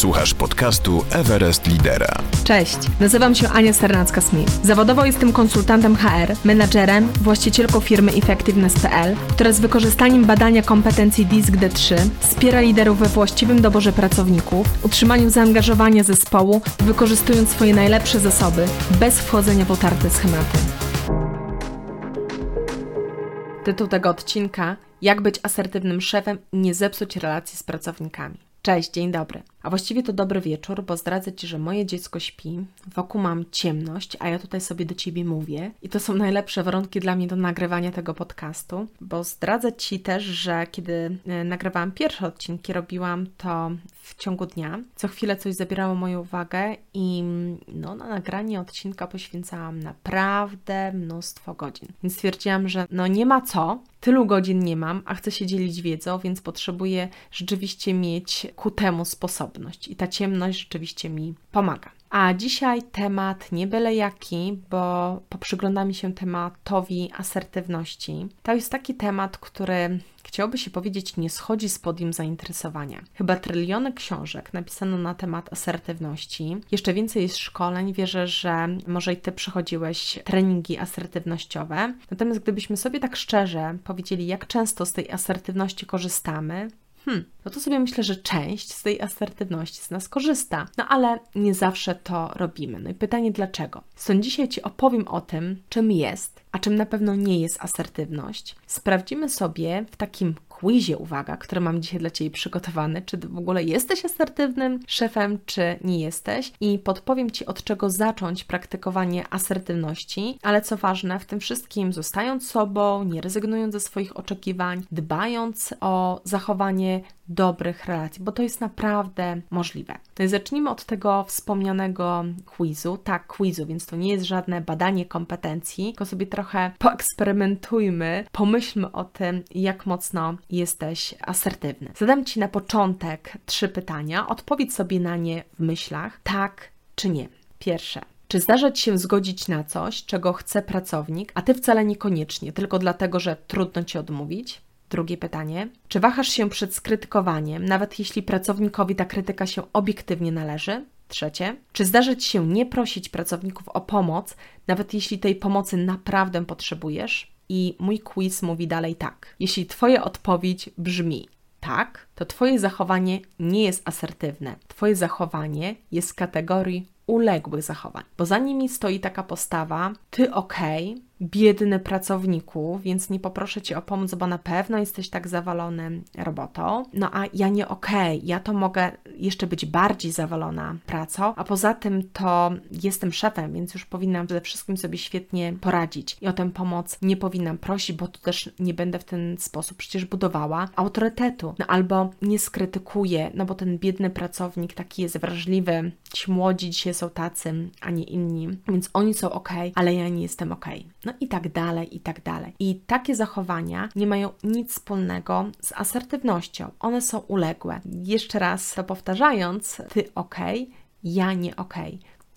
Słuchasz podcastu Everest Lidera. Cześć, nazywam się Ania Sternacka-Smith. Zawodowo jestem konsultantem HR, menadżerem, właścicielką firmy Effectiveness.pl, która z wykorzystaniem badania kompetencji DISC D3 wspiera liderów we właściwym doborze pracowników, utrzymaniu zaangażowania zespołu, wykorzystując swoje najlepsze zasoby, bez wchodzenia w otarte schematy. Tytuł tego odcinka: Jak być asertywnym szefem i nie zepsuć relacji z pracownikami. Cześć, dzień dobry. A właściwie to dobry wieczór, bo zdradzę Ci, że moje dziecko śpi, wokół mam ciemność, a ja tutaj sobie do Ciebie mówię. I to są najlepsze warunki dla mnie do nagrywania tego podcastu, bo zdradzę Ci też, że kiedy e, nagrywałam pierwsze odcinki, robiłam to w ciągu dnia. Co chwilę coś zabierało moją uwagę i no, na nagranie odcinka poświęcałam naprawdę mnóstwo godzin. Więc stwierdziłam, że no nie ma co, tylu godzin nie mam, a chcę się dzielić wiedzą, więc potrzebuję rzeczywiście mieć ku temu sposobność i ta ciemność rzeczywiście mi pomaga. A dzisiaj temat nie byle jaki, bo poprzyglądamy się tematowi asertywności. To jest taki temat, który chciałoby się powiedzieć, nie schodzi z podium zainteresowania. Chyba tryliony książek napisano na temat asertywności. Jeszcze więcej jest szkoleń. Wierzę, że może i Ty przechodziłeś treningi asertywnościowe. Natomiast gdybyśmy sobie tak szczerze powiedzieli, jak często z tej asertywności korzystamy, Hmm, no to sobie myślę, że część z tej asertywności z nas korzysta, no ale nie zawsze to robimy. No i pytanie dlaczego? Stąd dzisiaj Ci opowiem o tym, czym jest, a czym na pewno nie jest asertywność. Sprawdzimy sobie w takim quizie, uwaga, który mam dzisiaj dla Ciebie przygotowany, czy w ogóle jesteś asertywnym szefem, czy nie jesteś i podpowiem Ci od czego zacząć praktykowanie asertywności, ale co ważne, w tym wszystkim zostając sobą, nie rezygnując ze swoich oczekiwań, dbając o zachowanie dobrych relacji, bo to jest naprawdę możliwe. Zacznijmy od tego wspomnianego quizu. Tak, quizu, więc to nie jest żadne badanie kompetencji, tylko sobie trochę poeksperymentujmy, pomyślmy o tym, jak mocno jesteś asertywny. Zadam Ci na początek trzy pytania, odpowiedz sobie na nie w myślach, tak czy nie. Pierwsze. Czy zdarza Ci się zgodzić na coś, czego chce pracownik, a Ty wcale niekoniecznie, tylko dlatego, że trudno Ci odmówić? Drugie pytanie. Czy wahasz się przed skrytykowaniem, nawet jeśli pracownikowi ta krytyka się obiektywnie należy? Trzecie. Czy zdarza Ci się nie prosić pracowników o pomoc, nawet jeśli tej pomocy naprawdę potrzebujesz? I mój quiz mówi dalej tak. Jeśli Twoja odpowiedź brzmi tak, to Twoje zachowanie nie jest asertywne. Twoje zachowanie jest z kategorii uległych zachowań, bo za nimi stoi taka postawa: Ty okej, okay, biedny pracowniku, więc nie poproszę Cię o pomoc, bo na pewno jesteś tak zawalony robotą. No a ja nie okej, okay. ja to mogę jeszcze być bardziej zawalona pracą, a poza tym to jestem szefem, więc już powinnam przede wszystkim sobie świetnie poradzić i o tę pomoc nie powinnam prosić, bo tu też nie będę w ten sposób przecież budowała autorytetu. No albo nie skrytykuję, no bo ten biedny pracownik taki jest wrażliwy, ci młodzi dzisiaj są tacy, a nie inni, więc oni są ok, ale ja nie jestem ok. No i tak dalej, i tak dalej. I takie zachowania nie mają nic wspólnego z asertywnością. One są uległe. Jeszcze raz to powtarzając, ty ok, ja nie ok.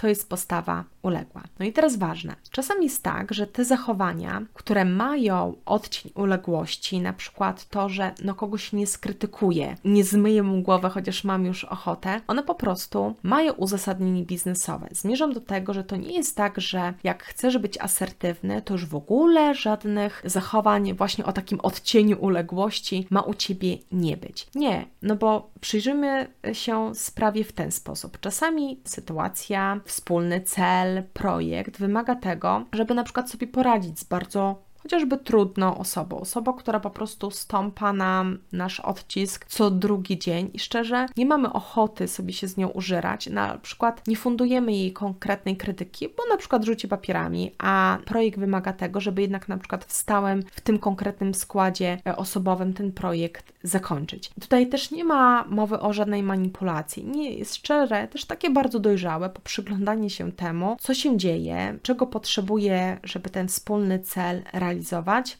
To jest postawa uległa. No i teraz ważne. Czasem jest tak, że te zachowania, które mają odcień uległości, na przykład to, że no kogoś nie skrytykuję, nie zmyję mu głowę, chociaż mam już ochotę, one po prostu mają uzasadnienie biznesowe. Zmierzam do tego, że to nie jest tak, że jak chcesz być asertywny, to już w ogóle żadnych zachowań właśnie o takim odcieniu uległości ma u Ciebie nie być. Nie, no bo przyjrzymy się sprawie w ten sposób. Czasami sytuacja, wspólny cel, projekt wymaga tego, żeby na przykład sobie poradzić z bardzo chociażby trudną osobą, osobą, która po prostu stąpa nam nasz odcisk co drugi dzień i szczerze nie mamy ochoty sobie się z nią użerać, na przykład nie fundujemy jej konkretnej krytyki, bo na przykład rzuci papierami, a projekt wymaga tego, żeby jednak na przykład w stałym, w tym konkretnym składzie e, osobowym ten projekt zakończyć. Tutaj też nie ma mowy o żadnej manipulacji, nie jest szczere, też takie bardzo dojrzałe po przyglądanie się temu, co się dzieje, czego potrzebuje, żeby ten wspólny cel realizować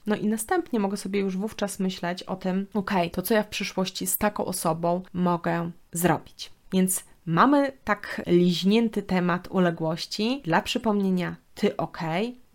No i następnie mogę sobie już wówczas myśleć o tym, ok, to co ja w przyszłości z taką osobą mogę zrobić. Więc mamy tak liźnięty temat uległości. Dla przypomnienia, ty ok,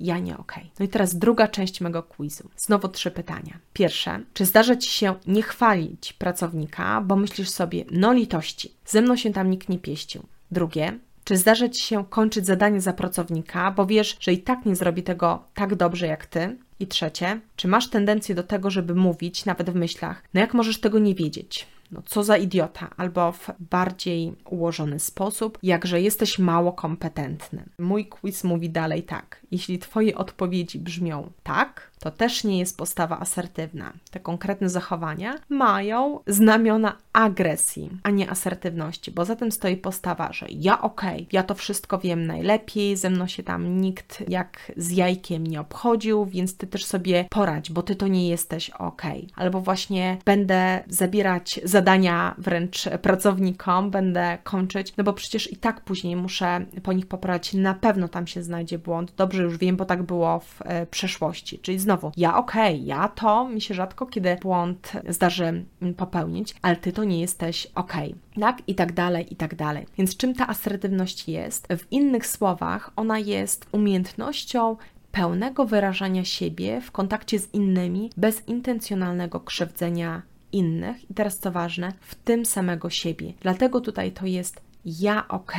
ja nie ok. No i teraz druga część mego quizu. Znowu trzy pytania. Pierwsze, czy zdarza Ci się nie chwalić pracownika, bo myślisz sobie, no litości, ze mną się tam nikt nie pieścił. Drugie, czy zdarza Ci się kończyć zadanie za pracownika, bo wiesz, że i tak nie zrobi tego tak dobrze jak Ty? I trzecie, czy masz tendencję do tego, żeby mówić, nawet w myślach, no jak możesz tego nie wiedzieć? No co za idiota, albo w bardziej ułożony sposób, jakże jesteś mało kompetentny. Mój quiz mówi dalej tak. Jeśli Twoje odpowiedzi brzmią tak, to też nie jest postawa asertywna. Te konkretne zachowania mają znamiona agresji, a nie asertywności, bo za tym stoi postawa, że ja okej, okay, ja to wszystko wiem najlepiej, ze mną się tam nikt jak z jajkiem nie obchodził, więc ty też sobie poradź, bo ty to nie jesteś okej. Okay. Albo właśnie będę zabierać zadania wręcz pracownikom, będę kończyć, no bo przecież i tak później muszę po nich poprawić, na pewno tam się znajdzie błąd. Dobrze już wiem, bo tak było w e, przeszłości. Czyli znowu, ja okej, okay, ja to mi się rzadko kiedy błąd zdarzy popełnić, ale ty to nie jesteś okej. Okay. Tak? I tak dalej, i tak dalej. Więc czym ta asertywność jest? W innych słowach, ona jest umiejętnością pełnego wyrażania siebie w kontakcie z innymi bez intencjonalnego krzywdzenia innych. I teraz co ważne, w tym samego siebie. Dlatego tutaj to jest ja ok,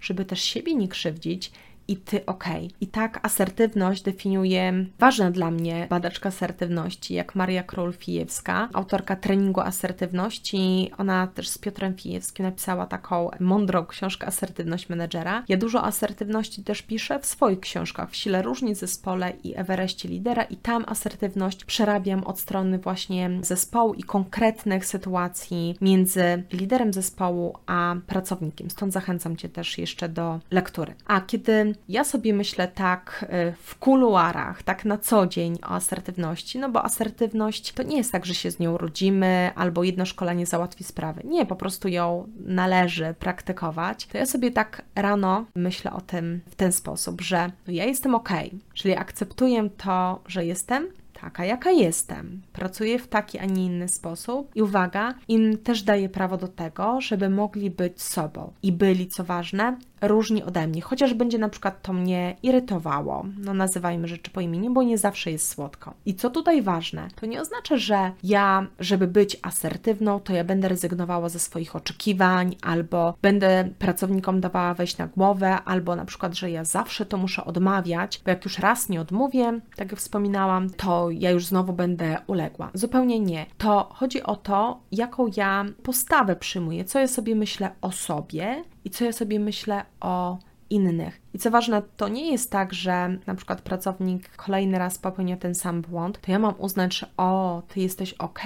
żeby też siebie nie krzywdzić i ty ok. I tak asertywność definiuje ważna dla mnie badaczka asertywności, jak Maria Król-Fijewska, autorka treningu asertywności. Ona też z Piotrem Fijewskim napisała taką mądrą książkę Asertywność Menedżera. Ja dużo asertywności też piszę w swoich książkach, w Sile Różnic Zespole i Everestie Lidera i tam asertywność przerabiam od strony właśnie zespołu i konkretnych sytuacji między liderem zespołu a pracownikiem. Stąd zachęcam Cię też jeszcze do lektury. A kiedy ja sobie myślę tak y, w kuluarach, tak na co dzień o asertywności, no bo asertywność to nie jest tak, że się z nią rodzimy albo jedno szkolenie załatwi sprawę. Nie, po prostu ją należy praktykować. To ja sobie tak rano myślę o tym w ten sposób, że no ja jestem ok, czyli akceptuję to, że jestem, taka, jaka jestem. Pracuję w taki, a nie inny sposób i uwaga, im też daję prawo do tego, żeby mogli być sobą i byli, co ważne, różni ode mnie, chociaż będzie na przykład to mnie irytowało. No nazywajmy rzeczy po imieniu, bo nie zawsze jest słodko. I co tutaj ważne, to nie oznacza, że ja, żeby być asertywną, to ja będę rezygnowała ze swoich oczekiwań, albo będę pracownikom dawała wejść na głowę, albo na przykład, że ja zawsze to muszę odmawiać, bo jak już raz nie odmówię, tak jak wspominałam, to ja już znowu będę uległa. Zupełnie nie. To chodzi o to, jaką ja postawę przyjmuję, co ja sobie myślę o sobie i co ja sobie myślę o innych. I co ważne, to nie jest tak, że na przykład pracownik kolejny raz popełnia ten sam błąd, to ja mam uznać, że o, ty jesteś ok,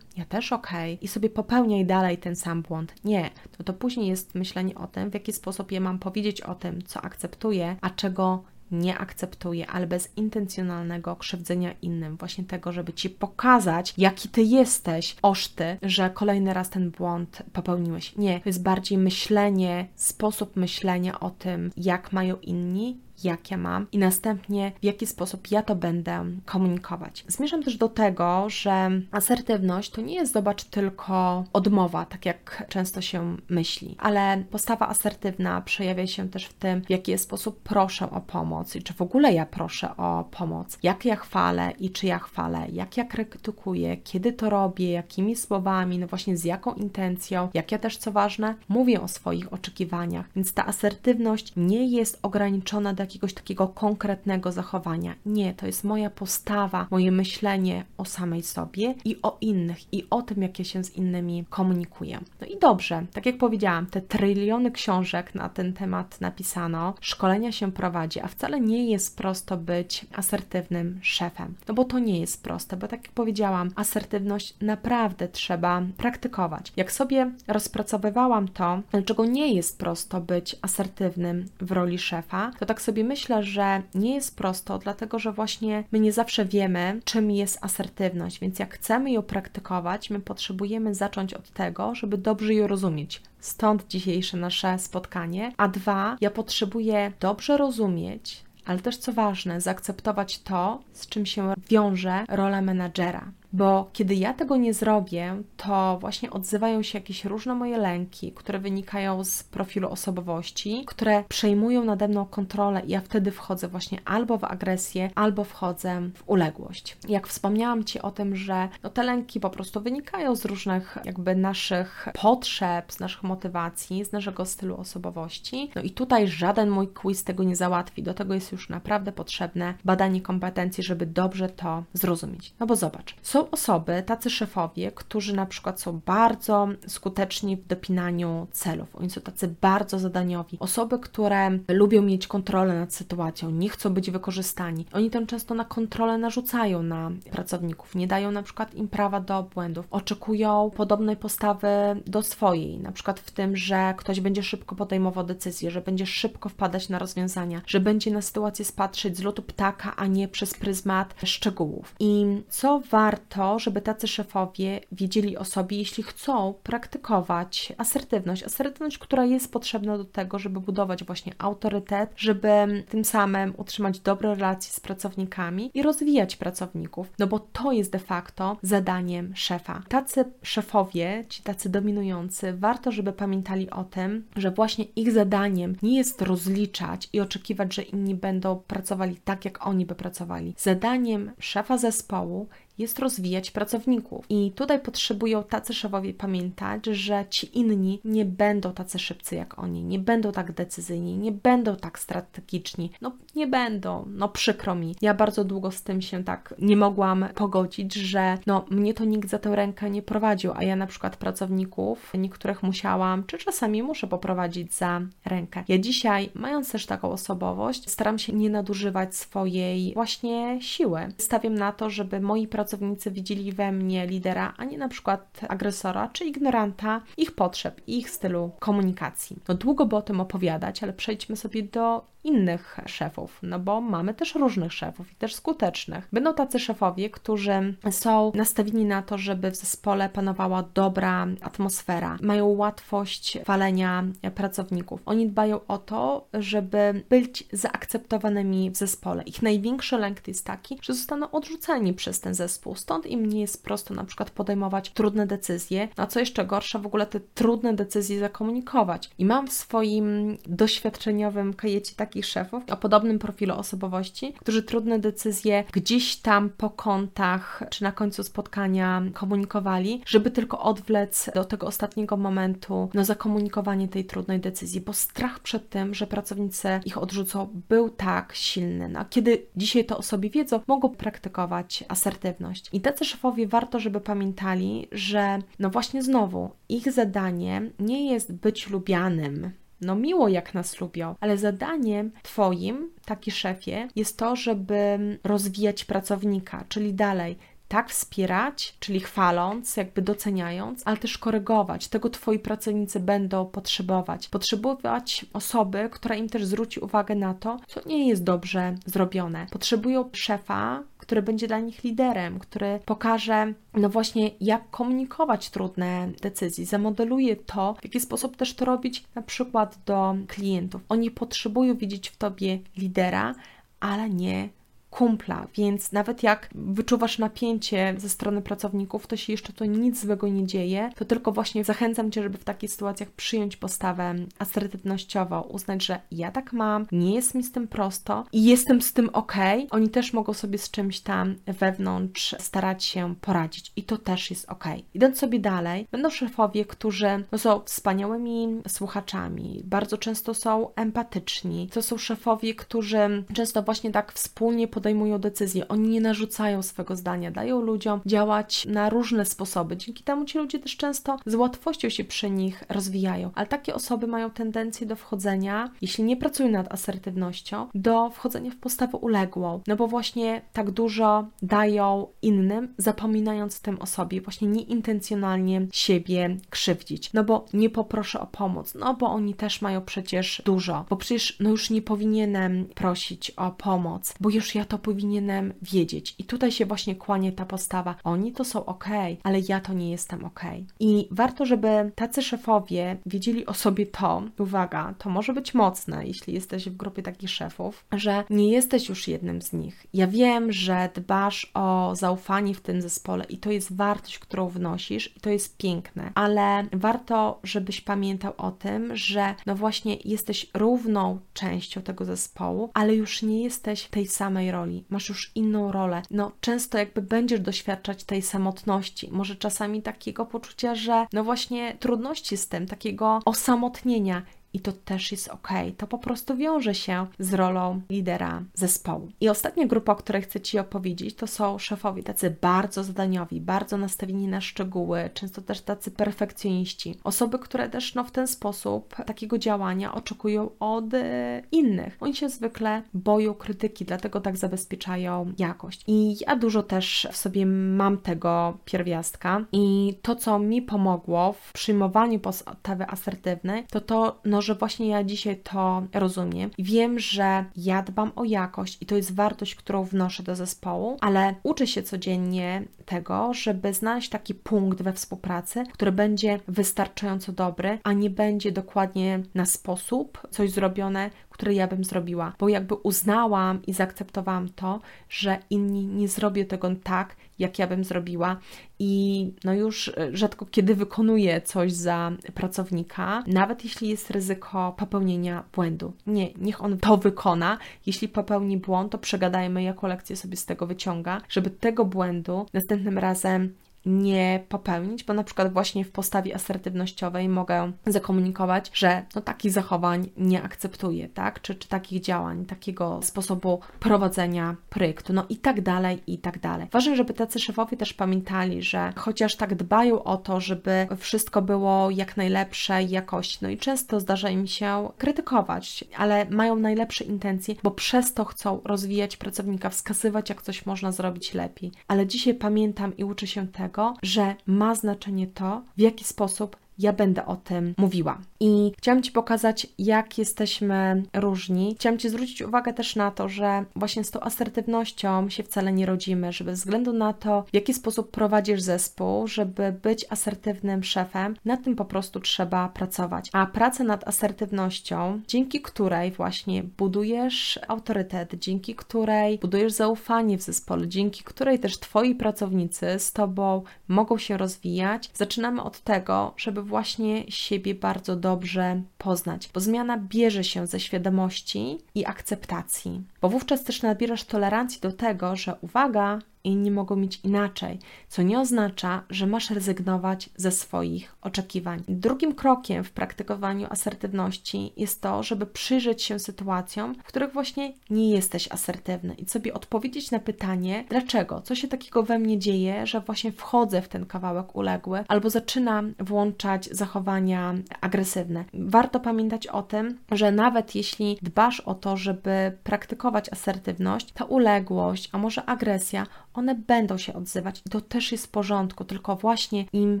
ja też ok, i sobie popełniaj dalej ten sam błąd. Nie, to to później jest myślenie o tym, w jaki sposób ja mam powiedzieć o tym, co akceptuję, a czego nie akceptuję, ale bez intencjonalnego krzywdzenia innym, właśnie tego, żeby ci pokazać, jaki ty jesteś, oszty, że kolejny raz ten błąd popełniłeś. Nie, to jest bardziej myślenie, sposób myślenia o tym, jak mają inni, jak ja mam i następnie w jaki sposób ja to będę komunikować. Zmierzam też do tego, że asertywność to nie jest zobacz tylko odmowa, tak jak często się myśli, ale postawa asertywna przejawia się też w tym, w jaki sposób proszę o pomoc i czy w ogóle ja proszę o pomoc, jak ja chwalę i czy ja chwalę, jak ja krytykuję, kiedy to robię, jakimi słowami, no właśnie z jaką intencją, jak ja też co ważne, mówię o swoich oczekiwaniach, więc ta asertywność nie jest ograniczona do jakiegoś takiego konkretnego zachowania. Nie, to jest moja postawa, moje myślenie o samej sobie i o innych, i o tym, jak ja się z innymi komunikuję. No i dobrze, tak jak powiedziałam, te tryliony książek na ten temat napisano, szkolenia się prowadzi, a wcale nie jest prosto być asertywnym szefem. No bo to nie jest proste, bo tak jak powiedziałam, asertywność naprawdę trzeba praktykować. Jak sobie rozpracowywałam to, dlaczego nie jest prosto być asertywnym w roli szefa, to tak sobie sobie myślę, że nie jest prosto, dlatego że właśnie my nie zawsze wiemy, czym jest asertywność, więc jak chcemy ją praktykować, my potrzebujemy zacząć od tego, żeby dobrze ją rozumieć. Stąd dzisiejsze nasze spotkanie. A dwa, ja potrzebuję dobrze rozumieć, ale też co ważne, zaakceptować to, z czym się wiąże rola menadżera. Bo kiedy ja tego nie zrobię, to właśnie odzywają się jakieś różne moje lęki, które wynikają z profilu osobowości, które przejmują nade mną kontrolę i ja wtedy wchodzę właśnie albo w agresję, albo wchodzę w uległość. Jak wspomniałam Ci o tym, że no, te lęki po prostu wynikają z różnych jakby naszych potrzeb, z naszych motywacji, z naszego stylu osobowości. No i tutaj żaden mój quiz tego nie załatwi. Do tego jest już naprawdę potrzebne badanie kompetencji, żeby dobrze to zrozumieć. No bo zobacz, są osoby, tacy szefowie, którzy na przykład są bardzo skuteczni w dopinaniu celów. Oni są tacy bardzo zadaniowi. Osoby, które lubią mieć kontrolę nad sytuacją, nie chcą być wykorzystani. Oni tam często na kontrolę narzucają na pracowników, nie dają na przykład im prawa do błędów, oczekują podobnej postawy do swojej, na przykład w tym, że ktoś będzie szybko podejmował decyzje, że będzie szybko wpadać na rozwiązania, że będzie na sytuację spatrzeć z lotu ptaka, a nie przez pryzmat szczegółów. I co warto, żeby tacy szefowie wiedzieli o sobie, jeśli chcą praktykować asertywność, asertywność, która jest potrzebna do tego, żeby budować właśnie autorytet, żeby tym samym utrzymać dobre relacje z pracownikami i rozwijać pracowników, no bo to jest de facto zadaniem szefa. Tacy szefowie, ci tacy dominujący, warto, żeby pamiętali o tym, że właśnie ich zadaniem nie jest rozliczać i oczekiwać, że inni będą pracowali tak, jak oni by pracowali. Zadaniem szefa zespołu jest rozwijać pracowników. I tutaj potrzebują tacy szefowie pamiętać, że ci inni nie będą tacy szybcy jak oni, nie będą tak decyzyjni, nie będą tak strategiczni. No nie będą, no przykro mi. Ja bardzo długo z tym się tak nie mogłam pogodzić, że no mnie to nikt za tę rękę nie prowadził, a ja na przykład pracowników niektórych musiałam, czy czasami muszę poprowadzić za rękę. Ja dzisiaj, mając też taką osobowość, staram się nie nadużywać swojej właśnie siły. Stawiam na to, żeby moi pracownicy pracownicy widzieli we mnie lidera, a nie na przykład agresora czy ignoranta ich potrzeb i ich stylu komunikacji. No długo by o tym opowiadać, ale przejdźmy sobie do innych szefów, no bo mamy też różnych szefów i też skutecznych. Będą tacy szefowie, którzy są nastawieni na to, żeby w zespole panowała dobra atmosfera, mają łatwość walenia pracowników. Oni dbają o to, żeby być zaakceptowanymi w zespole. Ich największy lęk jest taki, że zostaną odrzuceni przez ten zespół. Stąd im nie jest prosto na przykład podejmować trudne decyzje, a co jeszcze gorsza, w ogóle te trudne decyzje zakomunikować. I mam w swoim doświadczeniowym kajecie taki takich szefów o podobnym profilu osobowości, którzy trudne decyzje gdzieś tam po kątach czy na końcu spotkania komunikowali, żeby tylko odwlec do tego ostatniego momentu no, zakomunikowanie tej trudnej decyzji, bo strach przed tym, że pracownicy ich odrzucą, był tak silny. No, a kiedy dzisiaj to o sobie wiedzą, mogą praktykować asertywność. I tacy szefowie warto, żeby pamiętali, że no właśnie znowu ich zadanie nie jest być lubianym, no miło jak nas lubią, ale zadaniem Twoim, taki szefie, jest to, żeby rozwijać pracownika, czyli dalej tak wspierać, czyli chwaląc, jakby doceniając, ale też korygować. Tego Twoi pracownicy będą potrzebować. Potrzebować osoby, która im też zwróci uwagę na to, co nie jest dobrze zrobione. Potrzebują szefa, który będzie dla nich liderem, który pokaże, no właśnie, jak komunikować trudne decyzje, zamodeluje to, w jaki sposób też to robić, na przykład do klientów. Oni potrzebują widzieć w tobie lidera, ale nie kumpla, więc nawet jak wyczuwasz napięcie ze strony pracowników, to się jeszcze to nic złego nie dzieje, to tylko właśnie zachęcam Cię, żeby w takich sytuacjach przyjąć postawę asertywnościową, uznać, że ja tak mam, nie jest mi z tym prosto i jestem z tym ok. Oni też mogą sobie z czymś tam wewnątrz starać się poradzić i to też jest ok. Idąc sobie dalej, będą szefowie, którzy no, są wspaniałymi słuchaczami, bardzo często są empatyczni. To są szefowie, którzy często właśnie tak wspólnie pod podejmują decyzje, oni nie narzucają swego zdania, dają ludziom działać na różne sposoby. Dzięki temu ci ludzie też często z łatwością się przy nich rozwijają. Ale takie osoby mają tendencję do wchodzenia, jeśli nie pracują nad asertywnością, do wchodzenia w postawę uległą, no bo właśnie tak dużo dają innym, zapominając tym o sobie, właśnie nieintencjonalnie siebie krzywdzić. No bo nie poproszę o pomoc, no bo oni też mają przecież dużo, bo przecież no już nie powinienem prosić o pomoc, bo już ja to to powinienem wiedzieć. I tutaj się właśnie kłanie ta postawa. Oni to są ok, ale ja to nie jestem ok. I warto, żeby tacy szefowie wiedzieli o sobie to, uwaga, to może być mocne, jeśli jesteś w grupie takich szefów, że nie jesteś już jednym z nich. Ja wiem, że dbasz o zaufanie w tym zespole i to jest wartość, którą wnosisz i to jest piękne, ale warto, żebyś pamiętał o tym, że no właśnie jesteś równą częścią tego zespołu, ale już nie jesteś w tej samej roli, masz już inną rolę. No często jakby będziesz doświadczać tej samotności, może czasami takiego poczucia, że no właśnie trudności z tym, takiego osamotnienia i to też jest ok. To po prostu wiąże się z rolą lidera zespołu. I ostatnia grupa, o której chcę Ci opowiedzieć, to są szefowie tacy bardzo zadaniowi, bardzo nastawieni na szczegóły, często też tacy perfekcjoniści. Osoby, które też no, w ten sposób takiego działania oczekują od e, innych. Oni się zwykle boją krytyki, dlatego tak zabezpieczają jakość. I ja dużo też w sobie mam tego pierwiastka i to, co mi pomogło w przyjmowaniu postawy asertywnej, to to, no, że właśnie ja dzisiaj to rozumiem. Wiem, że ja dbam o jakość i to jest wartość, którą wnoszę do zespołu, ale uczę się codziennie tego, żeby znaleźć taki punkt we współpracy, który będzie wystarczająco dobry, a nie będzie dokładnie na sposób coś zrobione, które ja bym zrobiła, bo jakby uznałam i zaakceptowałam to, że inni nie zrobią tego tak, jak ja bym zrobiła i no już rzadko kiedy wykonuję coś za pracownika, nawet jeśli jest ryzyko popełnienia błędu. Nie, niech on to wykona. Jeśli popełni błąd, to przegadajmy, jaką lekcję sobie z tego wyciąga, żeby tego błędu następnym razem nie popełnić, bo na przykład właśnie w postawie asertywnościowej mogę zakomunikować, że no takich zachowań nie akceptuję, tak? Czy, czy takich działań, takiego sposobu prowadzenia projektu, no i tak dalej, i tak dalej. Ważne, żeby tacy szefowie też pamiętali, że chociaż tak dbają o to, żeby wszystko było jak najlepszej jakości, no i często zdarza im się krytykować, ale mają najlepsze intencje, bo przez to chcą rozwijać pracownika, wskazywać, jak coś można zrobić lepiej. Ale dzisiaj pamiętam i uczę się tego, tego, że ma znaczenie to, w jaki sposób ja będę o tym mówiła. I chciałam Ci pokazać, jak jesteśmy różni. Chciałam Ci zwrócić uwagę też na to, że właśnie z tą asertywnością się wcale nie rodzimy, żeby ze względu na to, w jaki sposób prowadzisz zespół, żeby być asertywnym szefem, nad tym po prostu trzeba pracować. A praca nad asertywnością, dzięki której właśnie budujesz autorytet, dzięki której budujesz zaufanie w zespole, dzięki której też Twoi pracownicy z Tobą mogą się rozwijać, zaczynamy od tego, żeby właśnie siebie bardzo dobrze poznać, bo zmiana bierze się ze świadomości i akceptacji, bo wówczas też nabierasz tolerancji do tego, że uwaga, inni mogą mieć inaczej, co nie oznacza, że masz rezygnować ze swoich oczekiwań. Drugim krokiem w praktykowaniu asertywności jest to, żeby przyjrzeć się sytuacjom, w których właśnie nie jesteś asertywny i sobie odpowiedzieć na pytanie, dlaczego, co się takiego we mnie dzieje, że właśnie wchodzę w ten kawałek uległy albo zaczynam włączać zachowania agresywne. Warto pamiętać o tym, że nawet jeśli dbasz o to, żeby praktykować asertywność, ta uległość, a może agresja, one będą się odzywać i to też jest w porządku, tylko właśnie im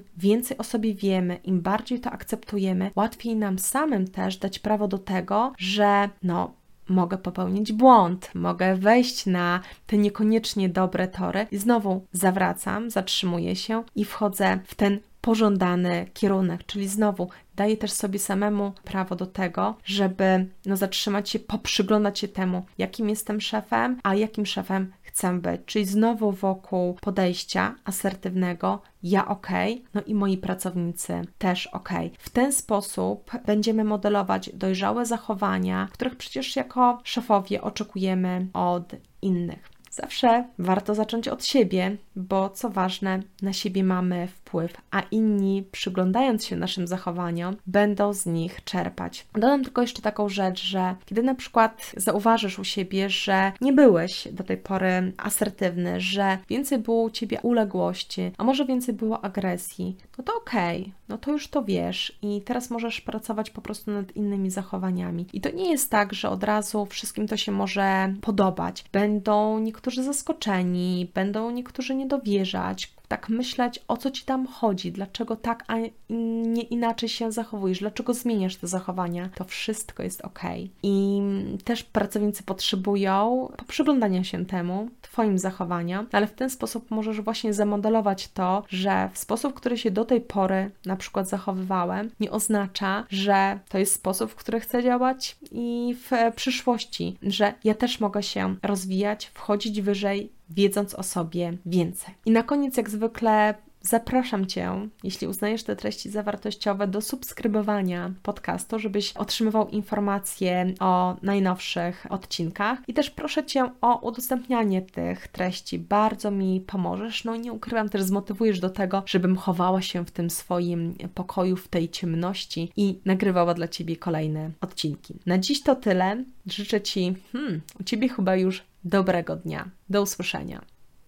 więcej o sobie wiemy, im bardziej to akceptujemy, łatwiej nam samym też dać prawo do tego, że no, mogę popełnić błąd, mogę wejść na te niekoniecznie dobre tory. I znowu zawracam, zatrzymuję się i wchodzę w ten pożądany kierunek, czyli znowu daję też sobie samemu prawo do tego, żeby no, zatrzymać się, poprzyglądać się temu, jakim jestem szefem, a jakim szefem chcę być. Czyli znowu wokół podejścia asertywnego, ja ok, no i moi pracownicy też ok. W ten sposób będziemy modelować dojrzałe zachowania, których przecież jako szefowie oczekujemy od innych. Zawsze warto zacząć od siebie, bo co ważne, na siebie mamy wpływ, a inni, przyglądając się naszym zachowaniom, będą z nich czerpać. Dodam tylko jeszcze taką rzecz, że kiedy na przykład zauważysz u siebie, że nie byłeś do tej pory asertywny, że więcej było u ciebie uległości, a może więcej było agresji, no to okej, okay, no to już to wiesz i teraz możesz pracować po prostu nad innymi zachowaniami. I to nie jest tak, że od razu wszystkim to się może podobać. Będą niektórzy zaskoczeni, będą niektórzy nie dowierzać, tak myśleć, o co ci tam chodzi, dlaczego tak, a nie inaczej się zachowujesz, dlaczego zmieniasz te zachowania, to wszystko jest ok. I też pracownicy potrzebują poprzyglądania się temu, Twoim zachowaniom, ale w ten sposób możesz właśnie zamodelować to, że w sposób, który się do tej pory na przykład zachowywałem, nie oznacza, że to jest sposób, w który chcę działać i w przyszłości, że ja też mogę się rozwijać, wchodzić wyżej, wiedząc o sobie więcej. I na koniec, jak zwykle, Zapraszam Cię, jeśli uznajesz te treści zawartościowe, do subskrybowania podcastu, żebyś otrzymywał informacje o najnowszych odcinkach. I też proszę Cię o udostępnianie tych treści. Bardzo mi pomożesz. No i nie ukrywam, też zmotywujesz do tego, żebym chowała się w tym swoim pokoju, w tej ciemności i nagrywała dla Ciebie kolejne odcinki. Na dziś to tyle. Życzę Ci, hmm, u Ciebie chyba już dobrego dnia. Do usłyszenia.